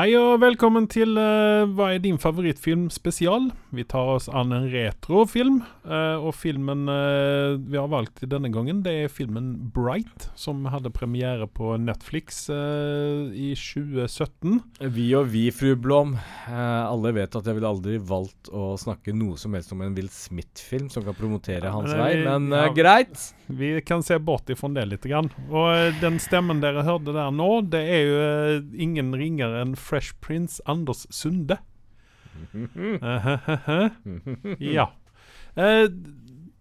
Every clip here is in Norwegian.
Hei og velkommen til uh, Hva er din favorittfilm spesial? Vi tar oss an en retrofilm. eh, og filmen eh, vi har valgt denne gangen, det er filmen Bright, som hadde premiere på Netflix eh, i 2017. Vi og vi, fru Blom. Alle vet at jeg ville aldri valgt å snakke noe som helst om en Will Smith-film som kan promotere Ja, hans vei, men ja. greit. Vi kan se bort ifra det litt. Grann. Og den stemmen dere hørte der nå, det er jo ingen ringere enn Fresh Prince Anders Sunde. ja. Eh,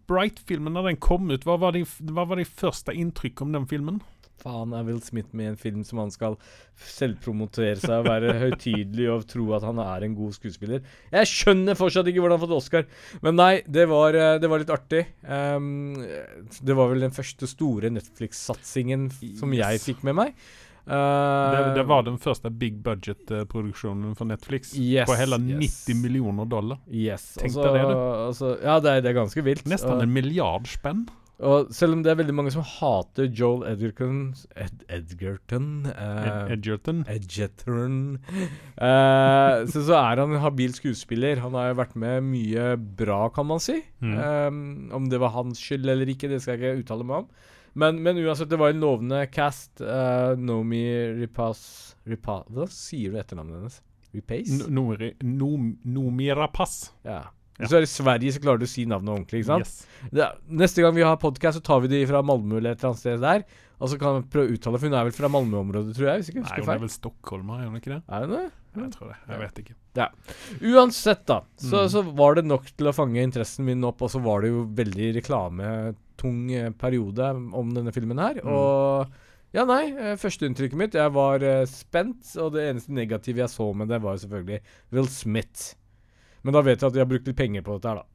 Bright-filmen, når den kom ut, hva var de, hva var de første inntrykk om den filmen? Faen er Will Smith med i en film som han skal selvpromotere seg og være høytidelig og tro at han er en god skuespiller. Jeg skjønner fortsatt ikke hvordan han har fått Oscar, men nei, det var, eh, det var litt artig. Um, det var vel den første store Netflix-satsingen som jeg fikk med meg. Eh, Det, det var den første big budget-produksjonen for Netflix. Yes, på hele yes. 90 millioner dollar. Yes. Tenk deg det, du. Altså, ja, det er, det er ganske vilt. Nesten og, en milliard spenn. og selv om det er veldig mange som hater Joel Edgerton Ed, Edgerton Ed eh, Edgerton. Edgerton eh, så, så er han en habil skuespiller. Han har jo vært med mye bra, kan man si. Mm. Eh, om det var hans skyld eller ikke, det skal jeg ikke uttale meg om. Men, men uansett, det var en lovende cast. Uh, Nomi Ripas Ripa, Hva sier du etternavnet hennes? Repace? Nomi, Nom- Noomi Rapace. Ja. Ja. Hvis du er i Sverige, så klarer du å si navnet ordentlig. ikke sant? Yes. Det, neste gang vi har podkast, så tar vi de fra Malmö eller et eller annet sted der. Og så kan vi prøve å uttale, for hun er vel fra Malmö-området, tror jeg. hvis jeg ikke Nei, hun er vel Stockholm, er hun ikke det? Er hun det? Jeg tror det. Jeg vet ikke. Uansett, da, så, Mm. så var det nok til å fange interessen min opp, og så var det jo veldig reklametung eh, periode om denne filmen her. Mm. Og ja, nei, eh, førsteinntrykket mitt Jeg var eh, spent, og det eneste negative jeg så med det, var jo selvfølgelig Will Smith. Men da vet jeg at de har brukt litt penger på dette her, da.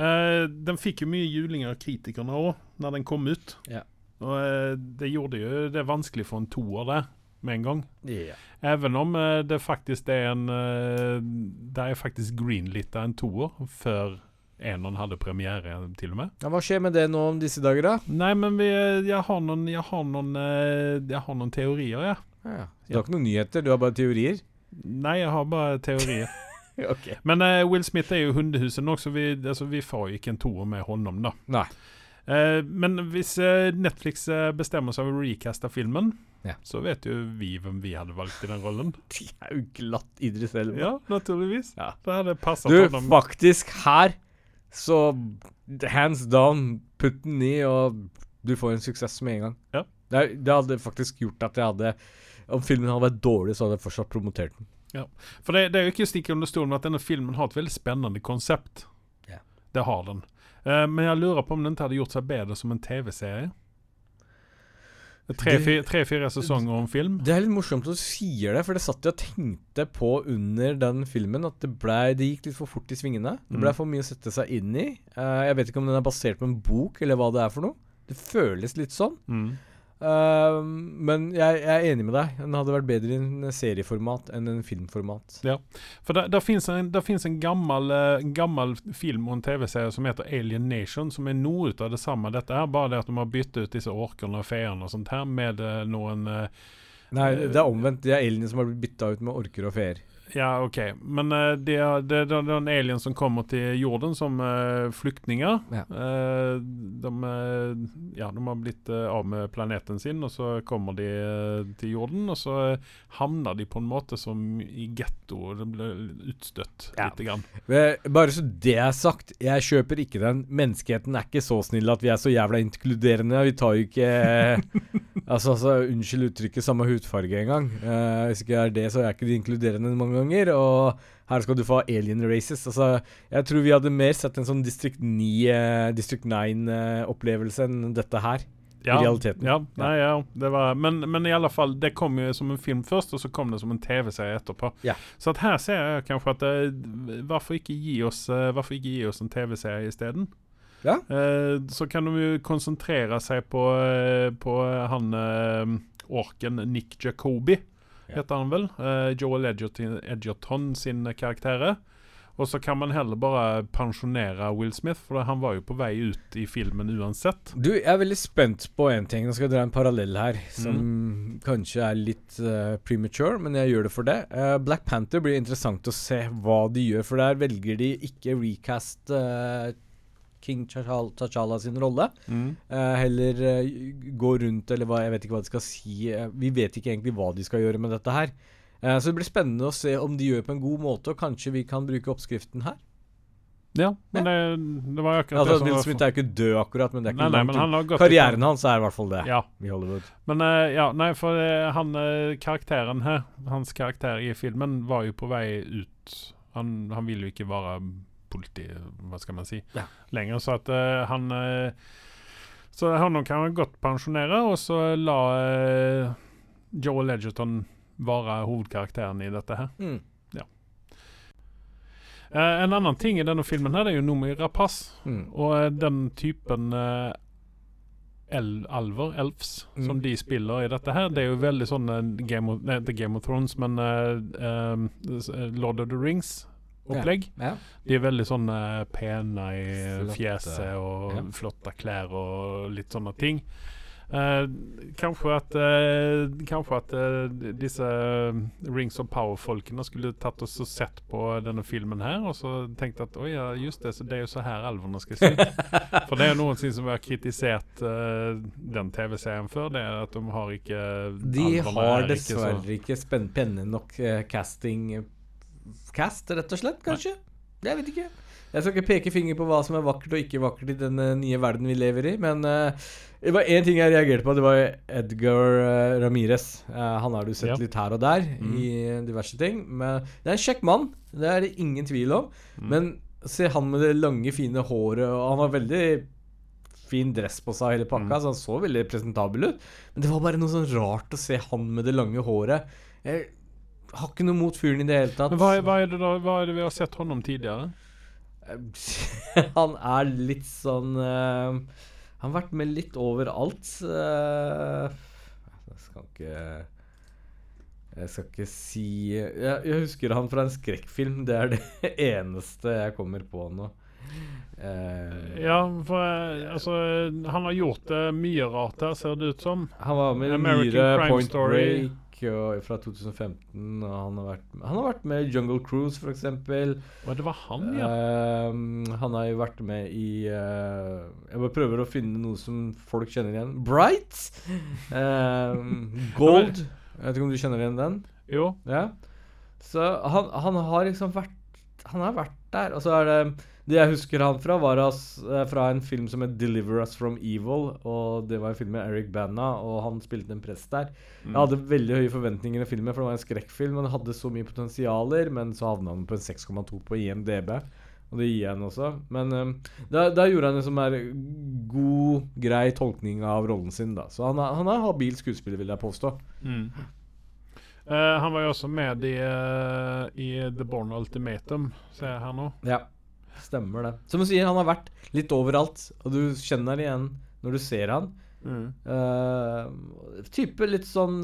Eh, den fikk jo mye juling av kritikerne òg, når den kom ut. Ja. Og uh, det gjorde jo det vanskelig for en toer der, med en gang. Yeah. Even om eh, det faktisk er en uh, Det er faktisk greenlitta en toer før Enon hadde premiere, til og med. Ja, hva skjer med det nå om disse dager, da? Nei, men vi, jeg har noen Jeg har noen, eh, jeg har noen teorier, jeg. Ja. Du har ikke noen nyheter, du har bare teorier? Nei, jeg har bare teorier. ok. Men uh, Will Smith er jo hundehuset nå, så vi, altså, vi får jo ikke en toer med honom, da. Nei. Eh, men hvis eh, Netflix eh, bestemmer seg for å recaste filmen, Ja. så vet jo vi hvem vi hadde valgt i den rollen. De er jo glatt Idris Elba. Ja, naturligvis. Ja. Det hadde passet Du, faktisk her så Hands down, putt den i, og du får en suksess med en gang. Ja. Det, det hadde faktisk gjort at jeg hadde Om filmen hadde vært dårlig, så hadde jeg fortsatt promotert den. For det, det er jo ikke å stikke under stolen at denne filmen har et veldig spennende konsept. Ja. Det har den. Eh, men jeg lurer på om den ikke hadde gjort seg bedre som en TV-serie. Tre-fire tre, sesonger om film. Det er litt morsomt at du sier det, for det satt jeg og tenkte på under den filmen. At det, ble, det gikk litt for fort i svingene. Det ble Mm. for mye å sette seg inn i. Uh, jeg vet ikke om den er basert på en bok, eller hva det er for noe. Det føles litt sånn. Mm. Eh, men jeg, jeg er enig med deg. Den hadde vært bedre i en serieformat enn en filmformat. Ja, For det, fins en, en gammel, eh, gammel film og en TV-serie som heter Alien Nation, som er noe av det samme. Dette her, bare det at de har byttet ut disse orkene og feene og sånt her med eh, noen eh, Nei, det er omvendt. Det er aliens som har blitt bytta ut med orker og feer. Ja, OK. Men eh, det, er, den alien som kommer til jorden som uh, flyktninger. Ja. Eh, de, eh, ja, de har blitt eh, av med planeten sin, og så kommer de eh, til jorden. Og så eh, havner de på en måte som i getto. De blir utstøtt Ja. lite grann. Bare så det er sagt, jeg kjøper ikke den. Menneskeheten er ikke så snill at vi er så jævla inkluderende. Vi tar jo ikke altså, altså, Unnskyld uttrykket, samme hudfarge engang. Uh, hvis ikke det er det, så er ikke de inkluderende mange ganger. Og her skal du få alien races. Altså, jeg tror vi hadde mer sett en sånn District 9, uh, 9-opplevelse enn dette her. Ja, realiteten. Ja, nei, ja, det var, men, men i alle fall, det kom jo som en film først, og så kom det som en TV-serie etterpå. Ja. Så at her ser jeg kanskje at uh, hvorfor ikke gi oss, eh, hvorfor ikke gi oss en TV-serie isteden? Ja. Eh, så kan de jo konsentrere seg på, på han orken Nick Jacobi, Ja. Heter han vel. Eh, Joel Edgerton, Edgerton sin karakter. Og så kan man heller bare pensjonere Will Smith, for han var jo på vei ut i filmen uansett. Du, jeg er veldig spent på én ting. Nå skal jeg dra en parallell her, som kanskje er litt uh, premature, men jeg gjør det for det. Uh, Black Panther blir interessant å se hva de gjør, for der velger de ikke recast eh, King T'Challa sin rolle. Eh, heller eh, gå rundt, eller hva, jeg vet ikke hva de skal si. Eh, vi vet ikke egentlig hva de skal gjøre med dette her. Eh, så det blir spennende å se om de gjør det på en god måte, og kanskje vi kan bruke oppskriften her. Ja, men det, det var akkurat Altså, det som Will Smith er jo ikke død akkurat, men det er ikke Nei, nei, han har gått Karrieren hans er i hvert fall det Ja. i Hollywood. Men uh, ja, nei, for uh, han karakteren her, hans karakter i filmen, var jo på vei ut. Han, han ville jo ikke være politi, hva skal man si, Ja. lenger. Så at uh, han uh, Så honom kan man godt pensjonere, og så la uh, Joel Edgerton være hovedkarakteren i dette her. Mm. Eh, en annen ting i denne filmen her, det er jo Nomi Rapace. Mm. Og den typen el alver, elves, Mm. som de spiller i dette her, det er jo veldig sånn Game of, nei, Game of Thrones, men uh, um, Lord of the Rings-opplegg. Ja. De er veldig sånn eh, pene i Flotte. fjeset og Ja. flotte klær og litt sånne ting. Eh, kanskje at, eh, kanskje at eh, disse eh, Rings of Power-folkene skulle tatt oss og sett på denne filmen her, og så tenkt at oi, ja, just det, så det er jo så her alvene skal se ut. For det er noen ting som vi har kritisert eh, den TV-serien før, det er at de har ikke De har dessverre ikke dessverre ikke spennende nok casting Cast, rett og slett, kanskje? Jeg vet ikke. Jeg skal ikke peke finger på hva som er vakkert og ikke vakkert i den nye verden vi lever i, men uh, det var én ting jeg reagerte på. Det var Edgar uh, Ramirez. Eh, han har du sett Ja. litt her og der Mm. i diverse ting. Men det er en kjekk mann, det er det ingen tvil om. Mm. Men se han med det lange, fine håret, og han har veldig fin dress på seg, hele pakka, Mm. så han så veldig presentabel ut. Men det var bare noe sånn rart å se han med det lange håret. Jeg har ikke noe mot fyren i det hele tatt. Men hva, hva, er det da, hva er det vi har sett honom tidligere? han er litt sånn uh, Han har vært med litt overalt. Uh, jeg skal ikke Jeg skal ikke si jeg, jeg husker han fra en skrekkfilm. Det er det eneste jeg kommer på nå. Uh, Ja, for altså Han har gjort det mye rart her, ser det ut som. Han var med i American Myre, Crime Point Story. Break og, fra 2015. Og han har vært, han har vært med i Jungle Cruise, f.eks. Og det var han, ja. Uh, han har jo vært med i uh, Jeg bare prøver å finne noe som folk kjenner igjen. Bright! Uh, Gold. Jeg vet ikke om du kjenner igjen den? Jo. Ja. Så han, han har liksom vært Han har vært der. Og så er det Det jeg husker han fra, var as, eh, fra en film som het 'Deliver Us From Evil'. Og det var en film med Eric Bana, og han spilte en prest der. Jeg hadde veldig høye forventninger i filmen, for det var en skrekkfilm. Den hadde så mye potensialer, men så havna den på en 6,2 på IMDb. Og det gir jeg den også. Men um, da, da gjorde han en som er god, grei tolkning av rollen sin, da. Så han er, han er habil skuespiller, vil jeg påstå. Mm. Uh, han var jo også med i, uh, i The Born Ultimatum, ser jeg her nå. Ja, stemmer det. Som du sier, han har vært litt overalt, og du kjenner igjen når du ser han. Eh, type litt sånn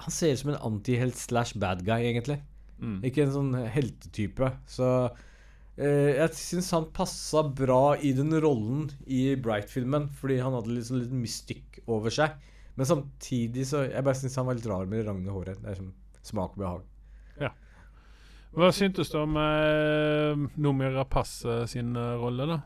Han ser ut som en antihelt slash bad guy, egentlig. Mm. Ikke en sånn heltetype. Så uh, jeg syns han passa bra i den rollen i Bright-filmen, fordi han hadde litt sånn litt mystikk over seg. Men samtidig så Jeg bare syns han var litt rar med det lange håret. Det er sånn smak og behag. Hva syntes du om Nomira Noomi Rapace sin eh, rolle, da?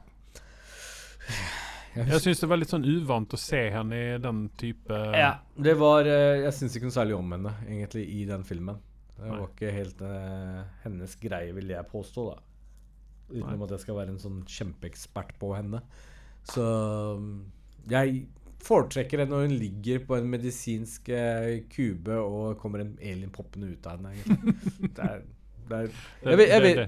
Jeg syns det var litt sånn uvant å se henne i den type Ja, det var eh, Jeg syns ikke noe særlig om henne, egentlig, i den filmen. Det Nei. var ikke helt eh, hennes greie, vil jeg påstå, da. Utenom at jeg skal være en sånn kjempeekspert på henne. Så mm, jeg foretrekker henne når hun ligger på en medisinsk eh, kube og kommer en alien poppende ut av henne. det er, det er, jeg, vet, jeg, vet,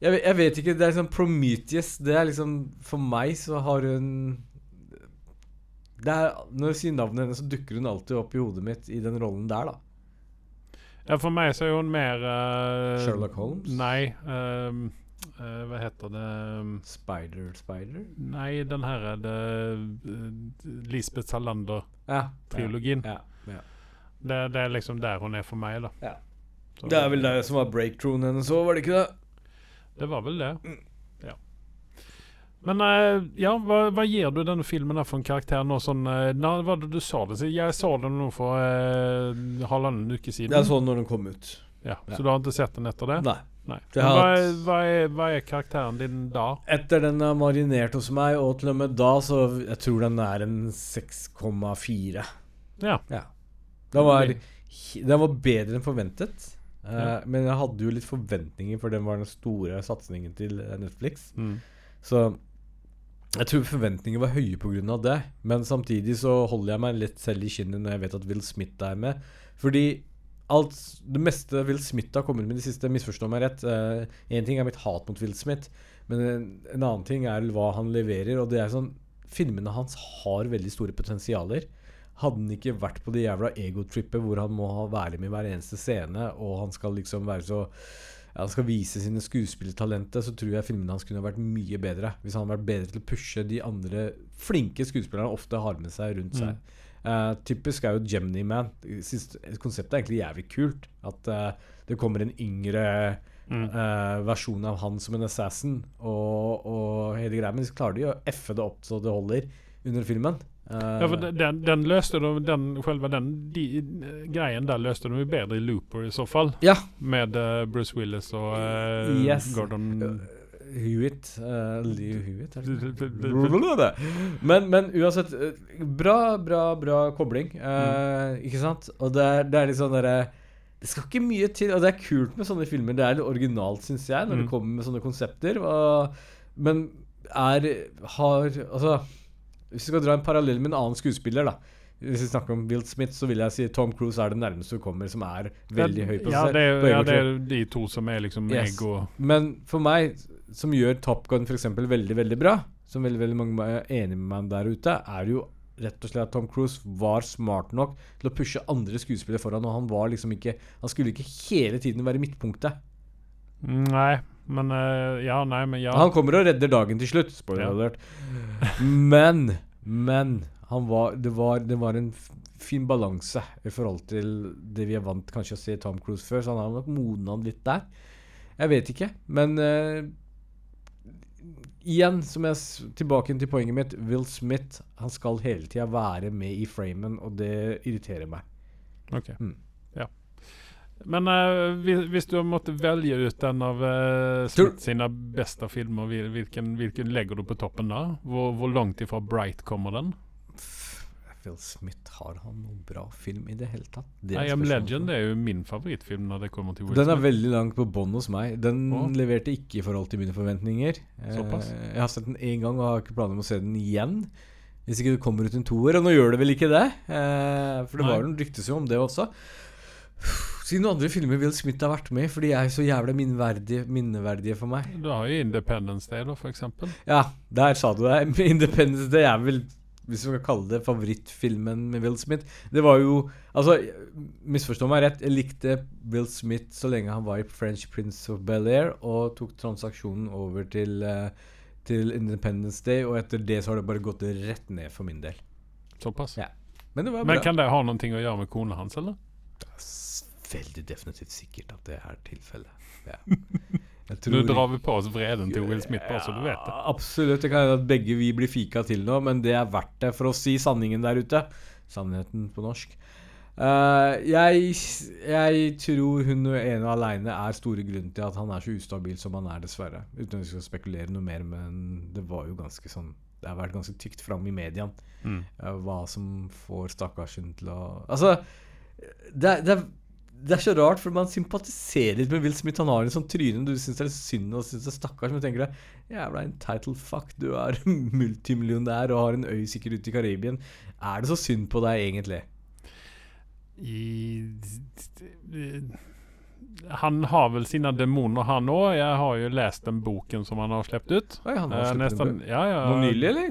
jeg, vet, jeg vet ikke, det er liksom Prometheus Det er liksom For meg så har hun det er, Når jeg sier navnet hennes, så dukker hun alltid opp i hodet mitt i den rollen der, da. Ja, for meg så er hun mer uh, Sherlock Holmes? Nei. ehm, uh, hva heter det Spider Spider? Nei, den her er det uh, Lisbeth Salander-trilogien. Ja. ja, ja. Det, det er liksom der hun er for meg, da. Ja. Så- Det er vel det som var breakthroughen hennes òg, var det ikke det? Det var vel det. Mm. Ja. Men eh, ja, hva, hva gir du denne filmen for en karakter nå? Sånn, eh, var det du sa det? Jeg så den nå for uh, halvannen uke siden. Jeg så den når den kom ut. ja. ja. Så du har ikke sett den etter det? Nei. Nei. Hva, er, hva, er, hva er karakteren din da? Etter den har marinert hos meg, og til og med da, så jeg tror den er en 6,4. Ja. Den var, den var bedre enn forventet. Eh, Ja. Men jeg hadde jo litt forventninger, for den var den store satsingen til eh, Netflix. Mm. Så jeg tror forventningene var høye pga. det. Men samtidig så holder jeg meg litt selv i kinnet når jeg vet at Will Smith er med. Fordi alt, det meste Will Smith har kommet med i det siste, misforstå meg rett. Én ting er mitt hat mot Will Smith, men en, en annen ting er hva han leverer. Og det er sånn Filmene hans har veldig store potensialer. Hadde han ikke vært på det jævla egotrippet hvor han må ha være med i hver eneste scene, og han skal liksom være så ja, han skal vise sine skuespillertalenter, så tror jeg filmene hans kunne vært mye bedre. Hvis han hadde vært bedre til å pushe de andre flinke skuespillerne ofte har med seg rundt seg. Eh, typisk er jo Gemini Man. Synes Konseptet er egentlig jævlig kult. At uh, det kommer en yngre Mm. uh, versjon av han som en assassin, og, og hele greia. Men så klarer de å effe det opp så det holder under filmen. Eh, Ja, for den- den, løste de, den, själva den de, grejen där löste de ju bättre i Looper i så fall. Ja. Med uh, Bruce Willis och uh, Yes. Gordon... Hewitt uh, Leo Hewitt, det? Mm. men, men uansett, bra, bra, bra kobling. Mm. Ikke sant? Og det er, det er litt sånn derre Det skal ikke mye til. Og det er kult med sånne filmer. Det er litt originalt, syns jeg, når Mm. det kommer med sånne konsepter. Og, men er Har Altså, hvis vi skal dra en parallell med en annen skuespiller, da. Hvis vi snakker om Will Smith, så vil jeg si Tom Cruise er det nærmeste du kommer som er veldig høy på Ja, seg det er, ja, det er de to som er liksom Yes. ego... Men for meg, som gjør Top Gun f.eks. veldig, veldig bra, som veldig veldig mange er enig med meg der ute, er jo rett og slett at Tom Cruise var smart nok til å pushe andre skuespillere foran, og han var liksom ikke Han skulle ikke hele tiden være midtpunktet. Nei, men uh, Ja, nei, men ja. Han kommer og redder dagen til slutt, spoiler alert. Men, men han var, det, var, det var en fin balanse i forhold til det vi er vant kanskje å se Tom Cruise før, så han har nok modna litt der. Jeg vet ikke, men uh, Igjen, som jeg tilbake til poenget mitt, Will Smith han skal hele tida være med i framen, og det irriterer meg. Ok. Mm. Men uh, hvis, du måtte velge ut en av uh, Smith sine beste filmer, hvilken, hvilken legger du på toppen da? Hvor, hvor langt ifra Bright kommer den? Will Smith, har han noen bra film i det hele tatt? Det I Am. Legend er jo min favorittfilm når det kommer til Will Den er veldig langt på bånn hos meg. Den oh. leverte ikke i forhold til mine forventninger. Såpass. Eh, jeg har sett den én gang og har ikke planer om å se den igjen. Hvis ikke det kommer ut en toer, og nå gjør det vel ikke det. Eh, for det Nei. var noen ryktes jo om det også. Siden andre filmer Will Smith har vært med i, for de er så jævla minneverdige, minneverdige for meg. Du har jo Independence Day, da, for eksempel. Ja, der sa du det. Independence Day er vel, hvis vi skal kalle det favorittfilmen med Will Smith. Det var jo Altså, misforstå meg rett, jeg likte Will Smith så lenge han var i French Prince of Bel-Air og tok transaksjonen over til, eh, til Independence Day, og etter det så har det bare gått rett ned for min del. Såpass. Ja. Men det var Men kan det ha noe å gjøre med kona hans, eller? Veldig definitivt sikkert at det er tilfellet. Ja. Jeg Nå drar vi på oss vreden til Will Smith, bare så du vet det. Absolutt. Det kan hende at begge vi blir fika til nå, men det er verdt det for å si sanningen der ute. Sannheten på norsk. Uh, jeg, jeg tror hun ene alene er store grunnen til at han er så ustabil som han er, dessverre. Uten at vi skal spekulere noe mer, men det var jo ganske sånn Det har vært ganske tykt fram i mediene Mm. uh, hva som får stakkarsen til å Altså, det, det, det er så rart, for man sympatiserer litt med Will Smith. Han har en sånn tryne du syns er synd og syns er stakkars, men tenker deg Jævla entitled fuck, du er multimillionær og har en øy sikkert ute i Karibien. Er det så synd på deg, egentlig? I, han har vel sine demoner, han òg. Jeg har jo lest den boken som han har sluppet ut. Oi, han har Eh, sluppet en nesten, bok. ja, ja, Noe nylig, eller?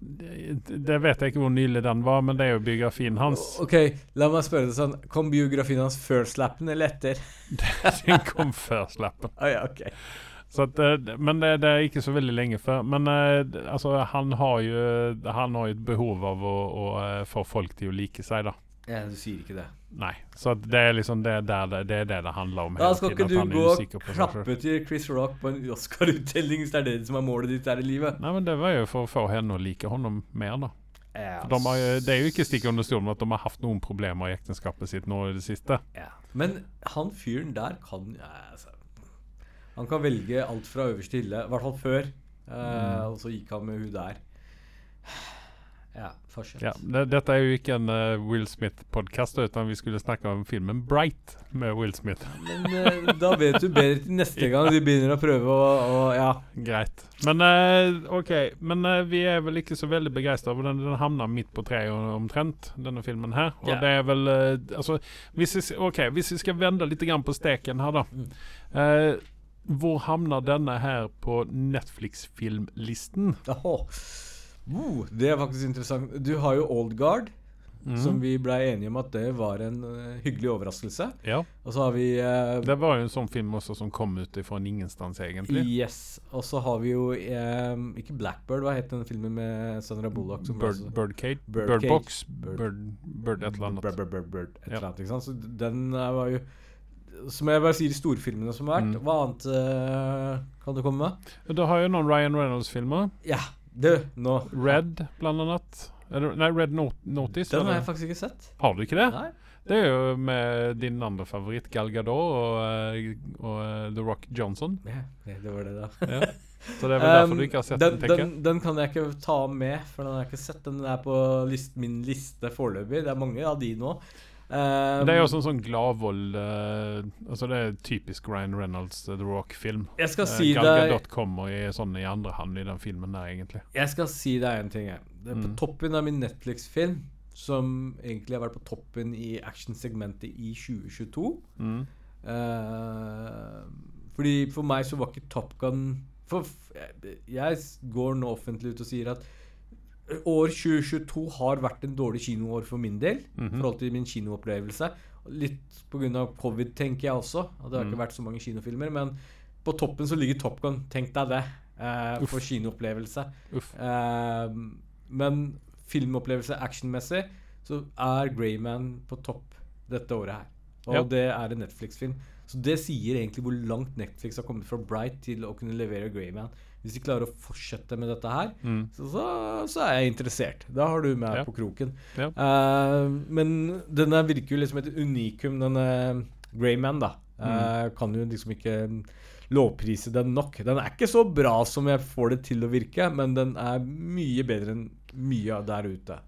Det, vet jeg ikke hvor nylig den var, men det er jo biografien hans. Ok, la meg spørre deg sånn. Kom biografien hans før slappen eller etter? Den kom før slappen. Oh, ja, okay. Så at, eh, men det, det er ikke så veldig lenge før. Men eh, altså, han har jo Han har jo et behov av å, å eh, få folk til å like seg, da. Ja, du sier ikke det. Nei. Så det er liksom det, der, det, det er det det handler om. Da skal ikke du gå og klappe til Chris Rock på en Oscar-uttelling hvis det er det som er målet ditt her i livet. Nei, men det var jo for å få henne å like honom mer, da. Ja, de har, det er jo ikke stikk under stolen at de har hatt noen problemer i ekteskapet sitt nå i det siste. ja. Men han fyren der kan ja, altså, Han kan velge alt fra øverste hylle, i hvert fall før. Eh, Mm. Og så gikk han med hun der. Ja, fortsett. Ja, det, dette er jo ikke en uh, Will Smith-podkast, utan vi skulle snakke om filmen 'Bright' med Will Smith. Men uh, da vet du bedre til neste gang de begynner å prøve å, å Ja. Greit. Men uh, OK. Men vi er vel ikke så veldig begeistra over den. Den havna midt på treet omtrent, denne filmen her. Og yeah. det er vel Altså, hvis vi, okay, hvis vi skal vende litt på steken her, da. Mm. Hvor havner denne her på Netflix-filmlisten? Åh. Uh, det er faktisk interessant. Du har jo Old Guard, mm. som vi ble enige om at det var en uh, hyggelig overraskelse. Ja. Og så har vi uh, Det var jo en sånn film også som kom ut fra ingenstans, egentlig. Yes. Og så har vi jo um, Ikke Blackbird, hva het den filmen med Sandra Bullock? som Bird, Birdcage? Bird? Bird- Bird, Bird et eller annet. Bird, bird, bird, bird, et Ja. eller annet, ikke sant? Så den var jo Som jeg bare sier, de storfilmene som har vært. Mm. Hva annet uh, kan du komme med? Du har jo noen Ryan Reynolds-filmer. Ja, du, nå Red, blant annet. Eller, nei, Red Not Notice. Den har jeg faktisk ikke sett. Har du ikke det? Nei. Det er jo med din andre favoritt, Gal Gadot og, eh, og eh, The Rock Johnson. Ja, det var det, da. Ja. Så det er vel derfor Um, du ikke har sett den, den, tenker den, den kan jeg ikke ta med, for den har jeg ikke sett. Den er på list, min liste foreløpig. Det er mange av de nå. Um, Det er jo også en sånn gladvold uh, Altså Det er typisk Ryan Reynolds uh, The Rock-film. Jeg skal Eh, si Gal deg kommer i, sånn i andre hand i den filmen der, egentlig. Jeg skal si deg en ting. Jeg. Det er på Mm. toppen av min Netflix-film, som egentlig har vært på toppen i actionsegmentet i 2022 Mm. Uh, fordi For meg så var ikke Top Gun for, jeg- Jeg går nå offentlig ut og sier at år 2022 har vært en dårlig kinoår for min del. I Mhm. forhold til min kinoopplevelse. Litt pga. covid, tenker jeg også. Det har Mm. ikke vært så mange kinofilmer. Men på toppen så ligger Top Gun. Tenk deg det. eh, for kinoopplevelse. Eh, men filmopplevelse actionmessig så er Greyman på topp dette året her. Og Ja. det er en Netflix-film. Så det sier egentlig hvor langt Netflix har kommet fra Bright til å kunne levere Greyman. Hvis de klarer å fortsette med dette her, Mm. så, så, så er jeg interessert. Da har du meg Ja. på kroken. Ja. Uh, men denne virker jo liksom et unikum, denne Greyman, da. Eh, kan jo liksom ikke lovprise den nok. Den er ikke så bra som jeg får det til å virke, men den er mye bedre enn mye der ute.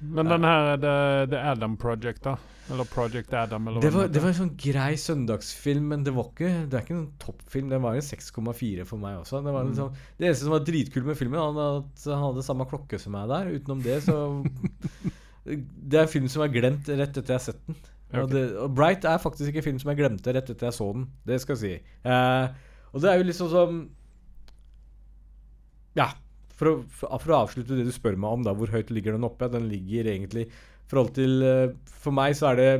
Men den her The, The Adam Project, da? Eller Project Adam, eller Det var, det var en sånn grei søndagsfilm, men det var ikke Det er ikke en toppfilm. Den var en 6,4 for meg også. Det, var liksom, det eneste som var dritkult med filmen, var at han hadde samme klokke som meg der. Utenom det, så Det er en film som er glemt rett etter jeg har sett den. Og, det, og Bright er faktisk ikke en film som jeg glemte rett etter jeg så den. Det skal jeg si. Eh, og det er jo liksom som Ja. For å, for, å avslutte det du spør meg om, da, hvor høyt ligger den oppe? Den ligger egentlig forhold til eh, For meg så er det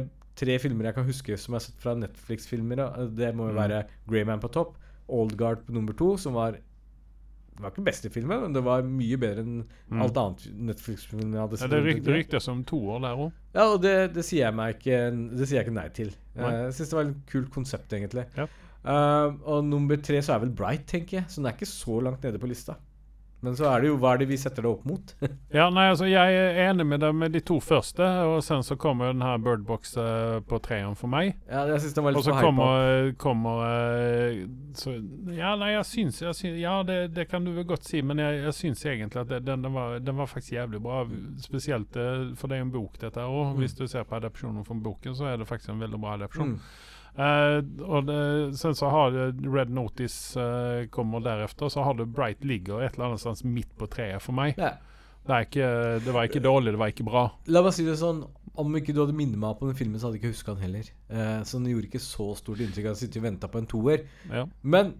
tre filmer jeg kan huske som jeg har sett fra Netflix-filmer. Det må jo Mm. være Greyman på topp, Old Guard på nummer to, som var Det var ikke beste filmen, men det var mye bedre enn Mm. alt annet Netflix-film jeg hadde Ja, det ryktes om toer der òg. Ja, og det, det sier jeg meg ikke Det sier jeg ikke nei til. Eh, Nei. Jeg syns det var et kult konsept, egentlig. Ja. Uh, og nummer tre så er vel Bright, tenker jeg. Så den er ikke så langt nede på lista. Men så er det jo hva er det vi setter det opp mot. Ja, nei, altså jeg er enig med deg med de to første, og sen så kommer den her Birdbox uh, på treeren for meg. ja, jeg synes den var Og litt så for hypa. kommer, kommer uh, så, Ja, nei, jeg syns, jeg syns Ja, det, det kan du vel godt si, men jeg, jeg syns egentlig at det, den, den, var, den var faktisk jævlig bra. Spesielt uh, for det er en bok, dette. Og Mm. hvis du ser på adopsjonen fra boken, så er det faktisk en veldig bra adopsjon. Mm. Eh, det, sen så har Red Notice eh, kommer deretter, så har du Bright ligger et eller annet sted midt på treet for meg. Ja. Det, ikke, det var ikke dårlig, det var ikke bra. La meg si det sånn Om ikke du hadde minnet meg på den filmen, så hadde jeg ikke huska den heller. Eh, så den gjorde ikke så stort inntrykk. Jeg hadde sittet og venta på en toer. Ja. Men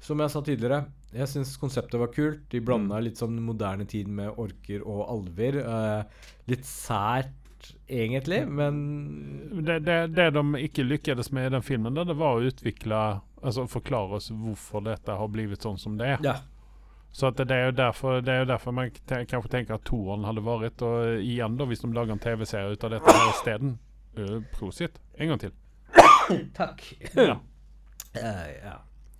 som jeg sa tidligere, jeg syns konseptet var kult. De blanda Mm. litt sånn moderne tid med orker og alver. Eh, litt sært, egentlig, men Det, det, det de ikke lyktes med i den filmen, det, det var å utvikle Altså forklare oss hvorfor dette har blitt sånn som det er. Ja. Så att det, det jo derfor, därför, det er jo derfor man kanskje tenker at toeren toren vært. Og igjen, da, hvis de lager en tv-serie utav dette här steden. Uh, prosit. En gang til. Takk. Ja. Uh, ja.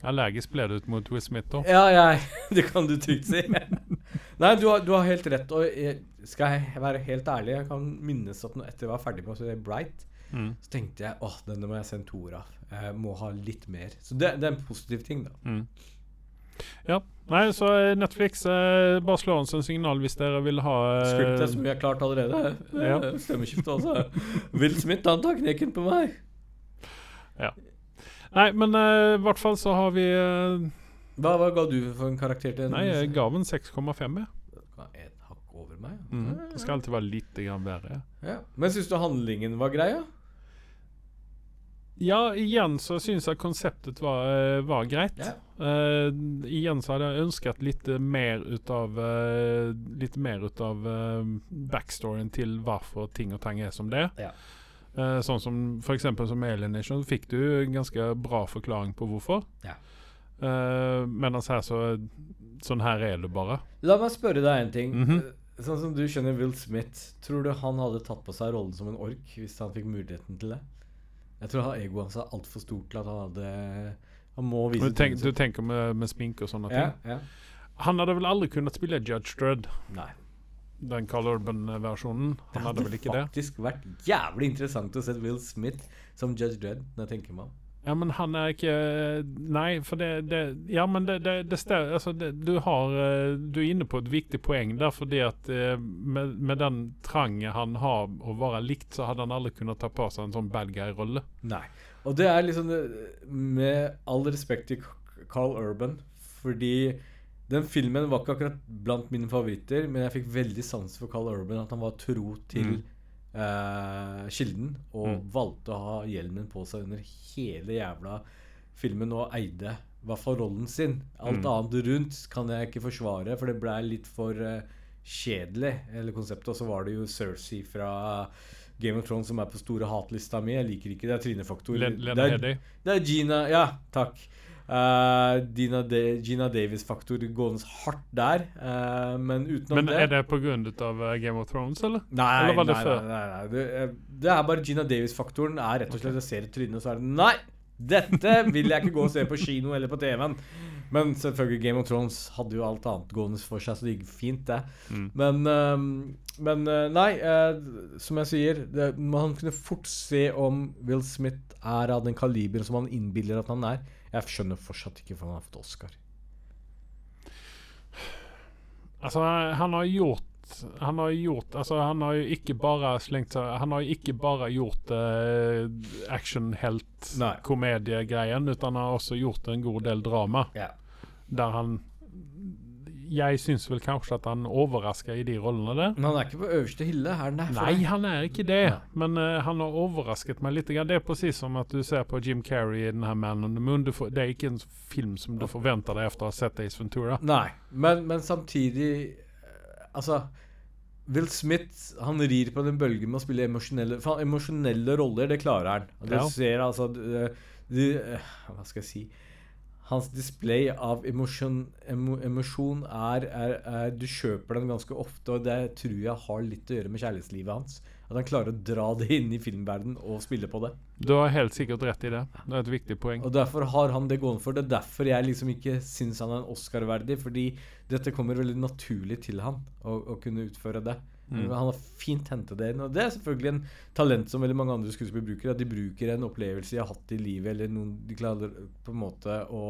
Allergisk ble du ut mot Will Smith òg. Ja, ja, det kan du trygt si. Nei, du har, du har helt rett. Og jeg, skal jeg være helt ærlig, jeg kan minnes at når etter jeg var ferdig med å Bright, Mm. så tenkte jeg åh, denne må jeg sende to ord av. Jeg må ha litt mer. Så det, det er en positiv ting, da. Mm. Ja. Nei, så eh, Netflix, eh, bare slå an som signal hvis dere vil ha eh, Scriptet som vi har klart allerede. Ja. Stemmeskifte også. Will Smith, han tar knekken på meg. Nei, men eh, i hvert fall så har vi uh, Hva, hva ga du for en karakter til Nei, jeg ga den 6,5. jeg. Et hakk over meg? ja. Mm. Det skal alltid være litt grann bedre. ja. Men syns du handlingen var grei, ja? Ja, igjen så syns jeg konseptet var, eh, var greit. Ja. Uh, igjen så hadde jeg ønsket litt mer ut av uh, Litt mer ut av uh, backstoryen til hvorfor ting og tang er som det er. Eh, sånn som eksempel som Alienation fikk du en ganske bra forklaring på hvorfor. Ja. Uh, Mens her så Sånn her er det bare. La meg spørre deg en ting. Mm -hmm. Sånn som du skjønner Will Smith, tror du han hadde tatt på seg rollen som en ork hvis han fikk muligheten til det? Jeg tror egoet hans er altfor stort til at han hadde Han må vise Du, tenk, du tenker med, med sminke og sånne ja, ting. ja. Han hadde vel aldri kunnet spille Judge Dredd, Nei. Den Carl Urban-versjonen. Han hadde vel ikke det. faktisk vært jævlig interessant å se Will Smith som Judge Dredd, når jeg tenker meg om. Ja, men han er ikke Nei, for det, det Ja, men det, det, det stemmer altså du, har, eh, du er inne på et viktig poeng der, fordi at eh, med, med den trangen han har å være likt, så hadde han aldri kunnet ta på seg en sånn bad guy-rolle. Nei. Og det er liksom Med all respekt til Carl Urban, fordi den filmen var ikke akkurat blant mine favoritter, men jeg fikk veldig sans for Carl Urban, at han var tro til Mm. eh, kilden, og Mm. valgte å ha hjelmen på seg under hele jævla filmen og eide i hvert fall rollen sin. Alt Mm. annet rundt kan jeg ikke forsvare, for det blei litt for eh, kjedelig, hele konseptet. Og så var det jo Cersei fra Game of Thrones som er på store hatlista mi. Jeg liker ikke det. Det er Trine Faktor. det, Lena er, Headey. det er Gina Ja, takk. Dina De, Gina Davis-faktor gående hardt der. Uh, men utenom Men det er det av eh, Game of Thrones, eller? Nei, Eller var det nei, før? nei, nei, nei. Det, er- det er bare Gina Davis-faktoren er rett og slett Jeg ser et tryne, så er det Nei! Dette vil jeg ikke gå og se på kino eller på TV-en. Men selvfølgelig, Game of Thrones hadde jo alt annet gående for seg, så det gikk fint, det. Mm. Men, øhm, men nei, som jeg sier, det, man kunne fort se om Will Smith er av den kaliberen som han innbiller at han er. Jeg skjønner fortsatt ikke hvorfor han har fått Oscar. Altså, han har gjort han har gjort Altså, han har jo ikke bare slengt seg Han har jo ikke bare gjort uh, Nei. action-helt-komediegreien, utan han har også gjort en god del drama. Ja. Der han Jeg syns vel kanskje at han overrasker i de rollene der. Men han er ikke på øverste hylle. Er der? for Nei, han er ikke det. Men uh, han har overrasket meg litt. Det er precis som at du ser på Jim Carrey i denne her Man on the Moon. Får, det er ikke en film som du forventer deg etter å ha sett Ace Ventura. Nei, men, men samtidig eh, Altså Will Smith han rir på den bølgen med å spille emosjonelle For emosjonelle roller, det klarer han. Du Ja. ser altså du, du, eh, Hva skal jeg si Hans display av emosjon, emo, emosjon er, er, er Du kjøper den ganske ofte, og det tror jeg har litt å gjøre med kjærlighetslivet hans. At han klarer å dra det inn i filmverdenen og spille på det. Du har helt sikkert rett i det. Det er et viktig poeng. Og derfor har han det gående for. Det er derfor jeg liksom ikke syns han er Oscar-verdig. Fordi dette kommer veldig naturlig til han å, å kunne utføre det. Mm. Han har fint hentet det inn. Og det er selvfølgelig en talent som veldig mange andre skuespillere bruker. At de bruker en opplevelse de har hatt i livet, eller noen de klarer på en måte å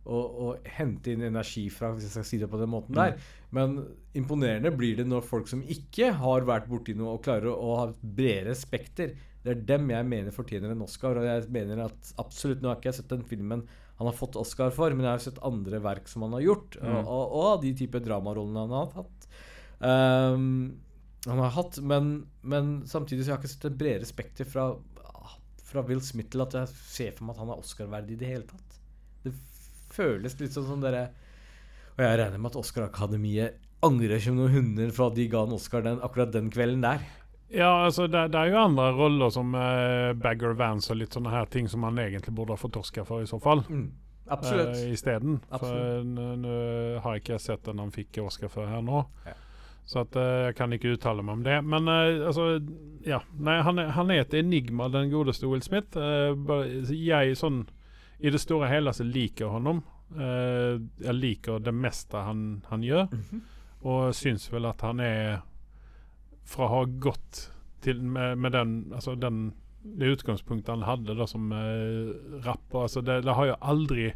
å, å hente inn energi fra, hvis jeg skal si det på den måten der. Men imponerende blir det når folk som ikke har vært borti noe, og klarer å ha et bredere spekter. Det er dem jeg mener fortjener en Oscar. Og jeg mener at absolutt Nå har ikke jeg sett den filmen han har fått Oscar for, men jeg har sett andre verk som han har gjort, Mm. og, og, og de type dramarollene han har hatt. Ehm, han har hatt, men, men samtidig så har jeg ikke sett et bredere spekter fra, fra Will Smith til at jeg ser for meg at han er Oscar-verdig i det hele tatt. Det føles litt sånn som dere Og jeg regner med at Oscar-akademiet angrer som noen hunder for at de ga han Oscar den, akkurat den kvelden der. Ja, altså det, det er jo andre roller som eh, Bagger Vance og litt sånne her ting som han egentlig burde ha fått Oscar for, i så fall. Mm. Absolutt. Eh, isteden. For nå har jeg ikke sett den han fikk Oscar for her nå. Ja. Så at, eh, jeg kan ikke uttale meg om det. Men eh, altså Ja. Nei, han han er et enigma, den godeste Will Smith. Eh, jeg sånn I det store og hele så liker jeg ham. Jeg liker det meste han, han gjør. Mhm. Og syns vel at han er Fra å ha gått til med, med den Altså den det utgangspunktet han hadde da som eh, rapper altså det, det har jo aldri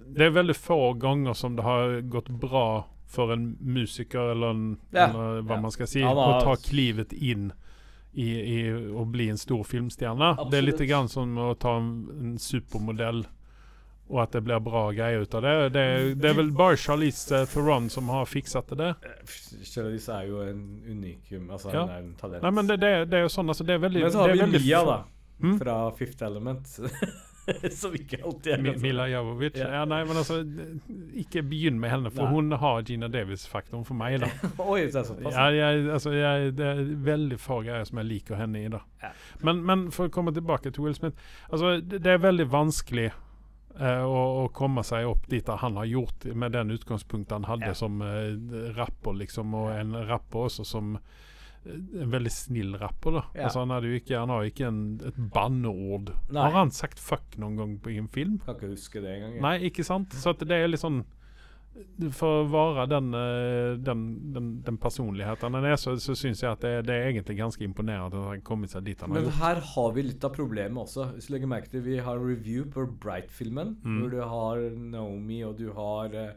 Det er veldig få ganger som det har gått bra for en musiker, eller, en, Ja, eller hva ja. man skal si, Han å ta klivet inn i, i å bli en stor filmstjerne. Det er litt grann som å ta en, en supermodell og at det blir bra greier ut av det. Det, det er vel bare Charlize Theron som har fikset det. Charlize er jo en unikum. Altså, Ja. hun er en talent. Nei, men det, det, det er jo sånn, altså det er veldig Men så har vi Mia, da. Mm? Fra Fifth Element. som ikke alltid er Mi- Mila Javovic. Ja. Ja. nei, men altså Ikke begynn med henne, for Nei. hun har Gina Davis-faktoren for meg, da. Oi, det er såpass. Ja, jeg, altså, jeg, det er veldig få greier som jeg liker henne i, da. Ja. Men, men for å komme tilbake til Will Smith altså, det, det er veldig vanskelig eh, å, å komme seg opp dit han har gjort, med den utgangspunktet han hadde som eh, rapper, liksom, og en rapper også som en veldig snill rapper, da. Ja. Altså, han, ikke, han har ikke en, et banneord. Nei. Har han sagt fuck noen gang på i en film? Kan ikke huske det engang. Nei, ikke sant? Så det er litt sånn For å være den, eh, den, den, den personligheten han er, så, så syns jeg at det, det er egentlig ganske imponerende at han har kommet seg dit han har Men gjort. her har vi litt av problemet også. Hvis du legger merke til Vi har review på Bright-filmen, Mm. hvor du har Naomi og du har eh,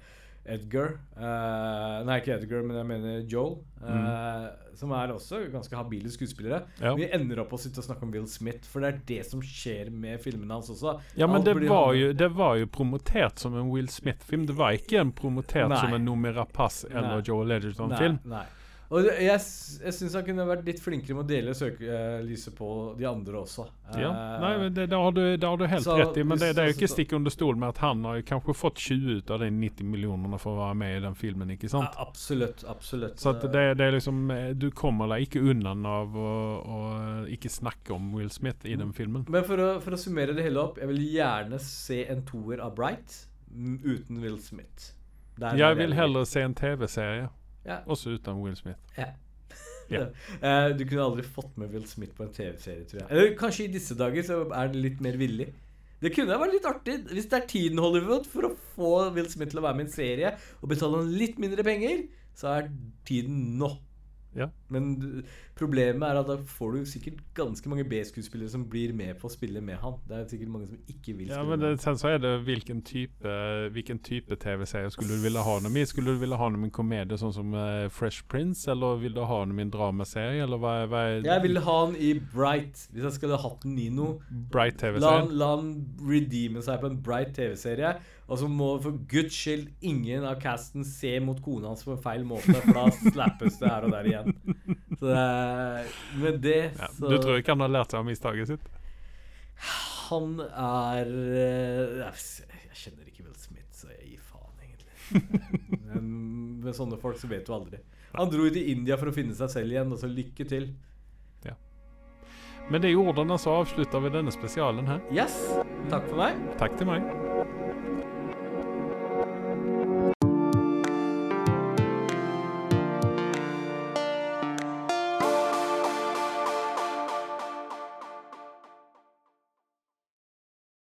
Edgar. uh, nei, ikke Edgar, men jeg mener Joel. eh, Som er også ganske habile skuespillere. Mm. Ja. Vi ender opp å sitte og snakke om Will Smith, for det er det som skjer med filmene hans også. Ja, men det var, han... jo, det var jo promotert som en Will Smith-film. Det var ikke en promotert Nei. som en Noomi Rapace eller Nei. Joel Edgerton-film. Nei, nei. Og jeg, jeg syns han kunne vært litt flinkere med å dele søkelyset på de andre også. Ja. Eh, Nei, men det, det, har du, det har du helt så rett i, men det, det er jo ikke stikk under stol med at han har kanskje fått 20 ut av de 90 millionene for å være med i den filmen, ikke sant? ja, absolutt. Absolutt. Så det, det er liksom eh, Du kommer deg ikke unna av å, å ikke snakke om Will Smith i den filmen. Men for å, for å summere det hele opp, jeg vil gjerne se en toer av Bright uten Will Smith. Der- Jeg vil er heller se en TV-serie, Ja. også uten Will Smith. Ja. Ja. Eh, du kunne aldri fått med Will Smith på en TV-serie, tror jeg. Eller kanskje i disse dager så er det litt mer villig. Det kunne vært litt artig hvis det er tiden Hollywood for å få Will Smith til å være med i en serie og betale han litt mindre penger, så er tiden nå. Ja. Men du- problemet er at da får du sikkert ganske mange B-skuespillere som blir med på å spille med han. Det er sikkert mange som ikke vil Ja, spille men det, sen så er det hvilken type Hvilken type TV-serie skulle du ville ha dem i? Skulle du ville ha dem i en komedie sånn som eh, Fresh Prince, eller vil du ha dem i en dramaserie, eller hva, hva er Jeg ville ha han i Bright. Hvis jeg skulle hatt den i noe Bright La TV-serien? la han redeeme seg på en bright TV-serie. Og så må for guds skyld ingen av casten se mot kona hans på en feil måte, for da slappes det her og der igjen. Så det er, med det Ja, så du tror ikke han har lært seg av mistaket sitt? Han er eh, Jeg kjenner ikke Will Smith, så jeg gir faen, egentlig. Men med sånne folk så vet du aldri. Han dro til India for å finne seg selv igjen, og så lykke til. Med de ordene så avslutter vi denne spesialen her. Yes, takk for meg. Takk til meg.